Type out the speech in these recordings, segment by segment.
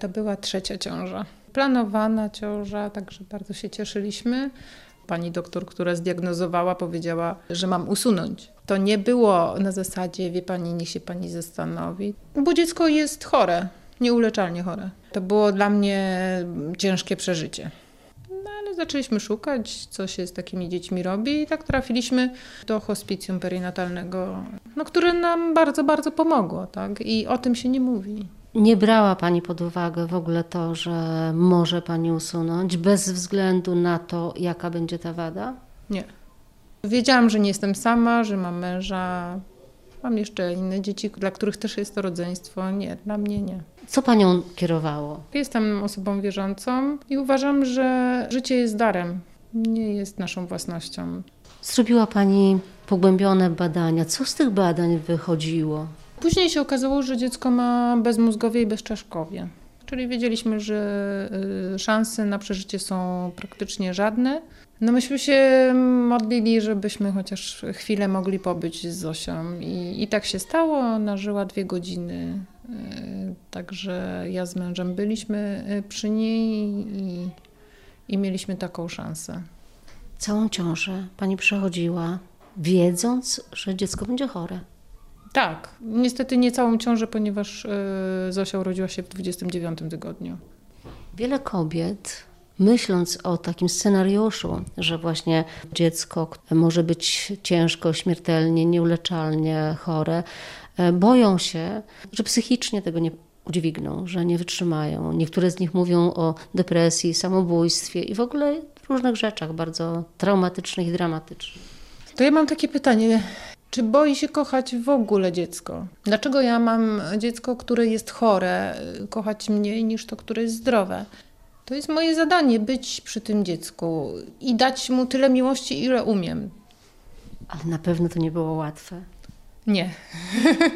To była trzecia ciąża. Planowana ciąża, także bardzo się cieszyliśmy. Pani doktor, która zdiagnozowała, powiedziała, że mam usunąć. To nie było na zasadzie, wie pani, niech się pani zastanowi, bo dziecko jest chore, nieuleczalnie chore. To było dla mnie ciężkie przeżycie. No ale zaczęliśmy szukać, co się z takimi dziećmi robi i tak trafiliśmy do hospicjum perinatalnego, no, które nam bardzo, bardzo pomogło, tak? I o tym się nie mówi. Nie brała Pani pod uwagę w ogóle to, że może Pani usunąć, bez względu na to, jaka będzie ta wada? Nie. Wiedziałam, że nie jestem sama, że mam męża, mam jeszcze inne dzieci, dla których też jest to rodzeństwo. Nie, dla mnie nie. Co Panią kierowało? Jestem osobą wierzącą i uważam, że życie jest darem, nie jest naszą własnością. Zrobiła Pani pogłębione badania. Co z tych badań wychodziło? Później się okazało, że dziecko ma bezmózgowie i bezczaszkowie. Czyli wiedzieliśmy, że y, szanse na przeżycie są praktycznie żadne. No myśmy się modlili, żebyśmy chociaż chwilę mogli pobyć z Zosią. I, i tak się stało. Ona żyła dwie godziny. y, Także ja z mężem byliśmy y, przy niej i, i mieliśmy taką szansę. Całą ciążę Pani przechodziła, wiedząc, że dziecko będzie chore. Tak, niestety nie całą ciążę, ponieważ y, Zosia urodziła się w 29 tygodniu. Wiele kobiet, myśląc o takim scenariuszu, że właśnie dziecko może być ciężko, śmiertelnie, nieuleczalnie chore, e, boją się, że psychicznie tego nie udźwigną, że nie wytrzymają. Niektóre z nich mówią o depresji, samobójstwie i w ogóle różnych rzeczach bardzo traumatycznych i dramatycznych. To ja mam takie pytanie. Czy boi się kochać w ogóle dziecko? Dlaczego ja mam dziecko, które jest chore, kochać mniej niż to, które jest zdrowe? To jest moje zadanie być przy tym dziecku i dać mu tyle miłości, ile umiem. Ale na pewno to nie było łatwe. Nie.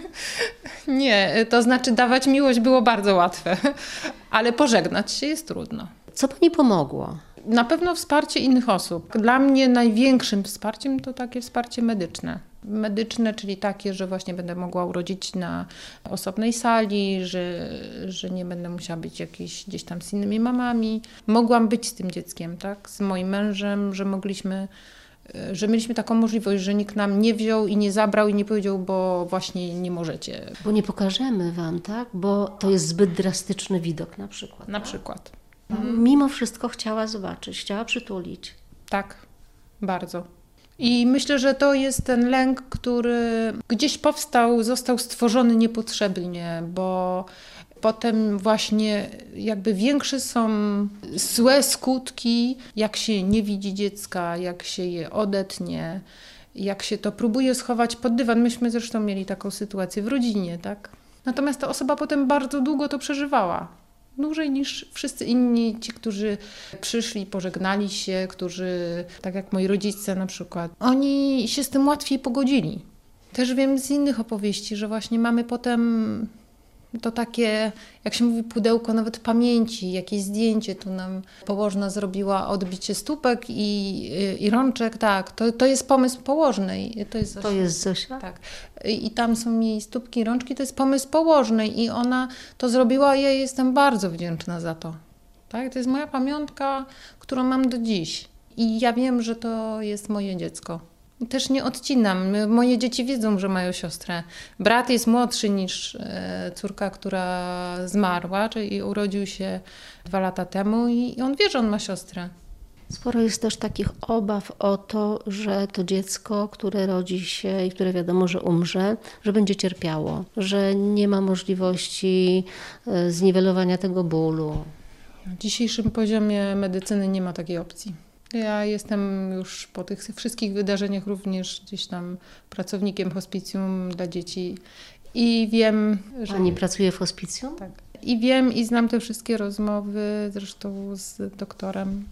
nie, to znaczy dawać miłość było bardzo łatwe, ale pożegnać się jest trudno. Co Pani pomogło? Na pewno wsparcie innych osób. Dla mnie największym wsparciem to takie wsparcie medyczne. Medyczne, czyli takie, że właśnie będę mogła urodzić na osobnej sali, że, że nie będę musiała być jakiś, gdzieś tam z innymi mamami. Mogłam być z tym dzieckiem, tak? Z moim mężem, że mogliśmy, e, że mieliśmy taką możliwość, że nikt nam nie wziął i nie zabrał i nie powiedział, bo właśnie nie możecie. Bo nie pokażemy Wam, tak? Bo to jest zbyt drastyczny widok na przykład. Na przykład. Mimo wszystko chciała zobaczyć, chciała przytulić. Tak, bardzo. I myślę, że to jest ten lęk, który gdzieś powstał, został stworzony niepotrzebnie, bo potem właśnie jakby większe są złe skutki, jak się nie widzi dziecka, jak się je odetnie, jak się to próbuje schować pod dywan. Myśmy zresztą mieli taką sytuację w rodzinie, tak? Natomiast ta osoba potem bardzo długo to przeżywała. Dłużej niż wszyscy inni, ci, którzy przyszli, pożegnali się, którzy, tak jak moi rodzice na przykład, oni się z tym łatwiej pogodzili. Też wiem z innych opowieści, że właśnie mamy potem to takie, jak się mówi, pudełko nawet pamięci, jakieś zdjęcie. Tu nam położna zrobiła odbicie stópek i, i rączek. Tak, to, to jest pomysł położnej. To jest, To jest Zosia? tak. I i tam są jej stópki i rączki, to jest pomysł położnej i ona to zrobiła, ja jej jestem bardzo wdzięczna za to. Tak? To jest moja pamiątka, którą mam do dziś. I ja wiem, że to jest moje dziecko. Też nie odcinam. Moje dzieci wiedzą, że mają siostrę. Brat jest młodszy niż e, córka, która zmarła, czyli urodził się dwa lata temu i i on wie, że on ma siostrę. Sporo jest też takich obaw o to, że to dziecko, które rodzi się i które wiadomo, że umrze, że będzie cierpiało, że nie ma możliwości e, zniwelowania tego bólu. Na dzisiejszym poziomie medycyny nie ma takiej opcji. Ja jestem już po tych wszystkich wydarzeniach również gdzieś tam pracownikiem hospicjum dla dzieci i wiem, że Pani pracuje w hospicjum? tak. I wiem i znam te wszystkie rozmowy, zresztą z doktorem,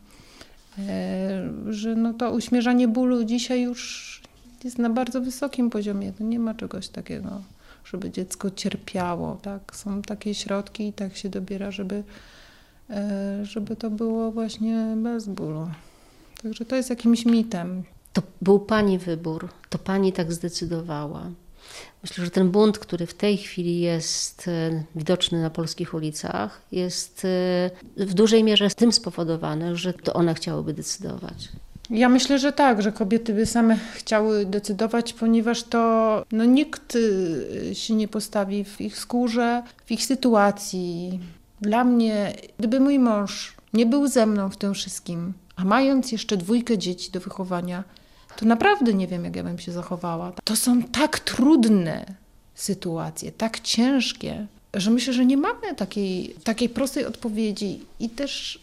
e, że no to uśmierzanie bólu dzisiaj już jest na bardzo wysokim poziomie. To nie ma czegoś takiego, żeby dziecko cierpiało. Tak? Są takie środki i tak się dobiera, żeby, e, żeby to było właśnie bez bólu. Także to jest jakimś mitem. To był Pani wybór, to Pani tak zdecydowała. Myślę, że ten bunt, który w tej chwili jest e, widoczny na polskich ulicach, jest e, w dużej mierze tym spowodowany, że to one chciałyby decydować. Ja myślę, że tak, że kobiety by same chciały decydować, ponieważ to no, nikt y, się nie postawi w ich skórze, w ich sytuacji. Dla mnie, gdyby mój mąż nie był ze mną w tym wszystkim, a mając jeszcze dwójkę dzieci do wychowania, to naprawdę nie wiem, jak ja bym się zachowała. To są tak trudne sytuacje, tak ciężkie, że myślę, że nie mamy takiej, takiej prostej odpowiedzi i też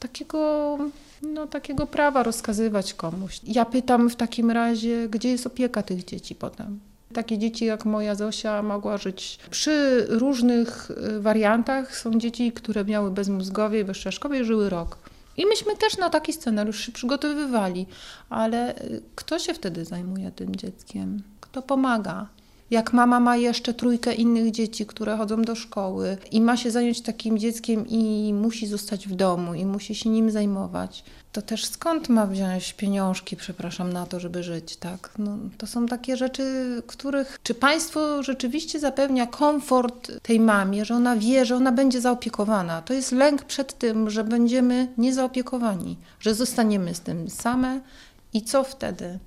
takiego, no, takiego prawa rozkazywać komuś. Ja pytam w takim razie, gdzie jest opieka tych dzieci potem? Takie dzieci jak moja Zosia mogła żyć przy różnych y, wariantach. Są dzieci, które miały bezmózgowie i bezczaszkowie, żyły rok. I myśmy też na taki scenariusz się przygotowywali, ale y, kto się wtedy zajmuje tym dzieckiem? Kto pomaga? Jak mama ma jeszcze trójkę innych dzieci, które chodzą do szkoły i ma się zająć takim dzieckiem i musi zostać w domu i musi się nim zajmować, to też skąd ma wziąć pieniążki, przepraszam, na to, żeby żyć, tak? No, to są takie rzeczy, których... Czy państwo rzeczywiście zapewnia komfort tej mamie, że ona wie, że ona będzie zaopiekowana? To jest lęk przed tym, że będziemy niezaopiekowani, że zostaniemy z tym same i co wtedy?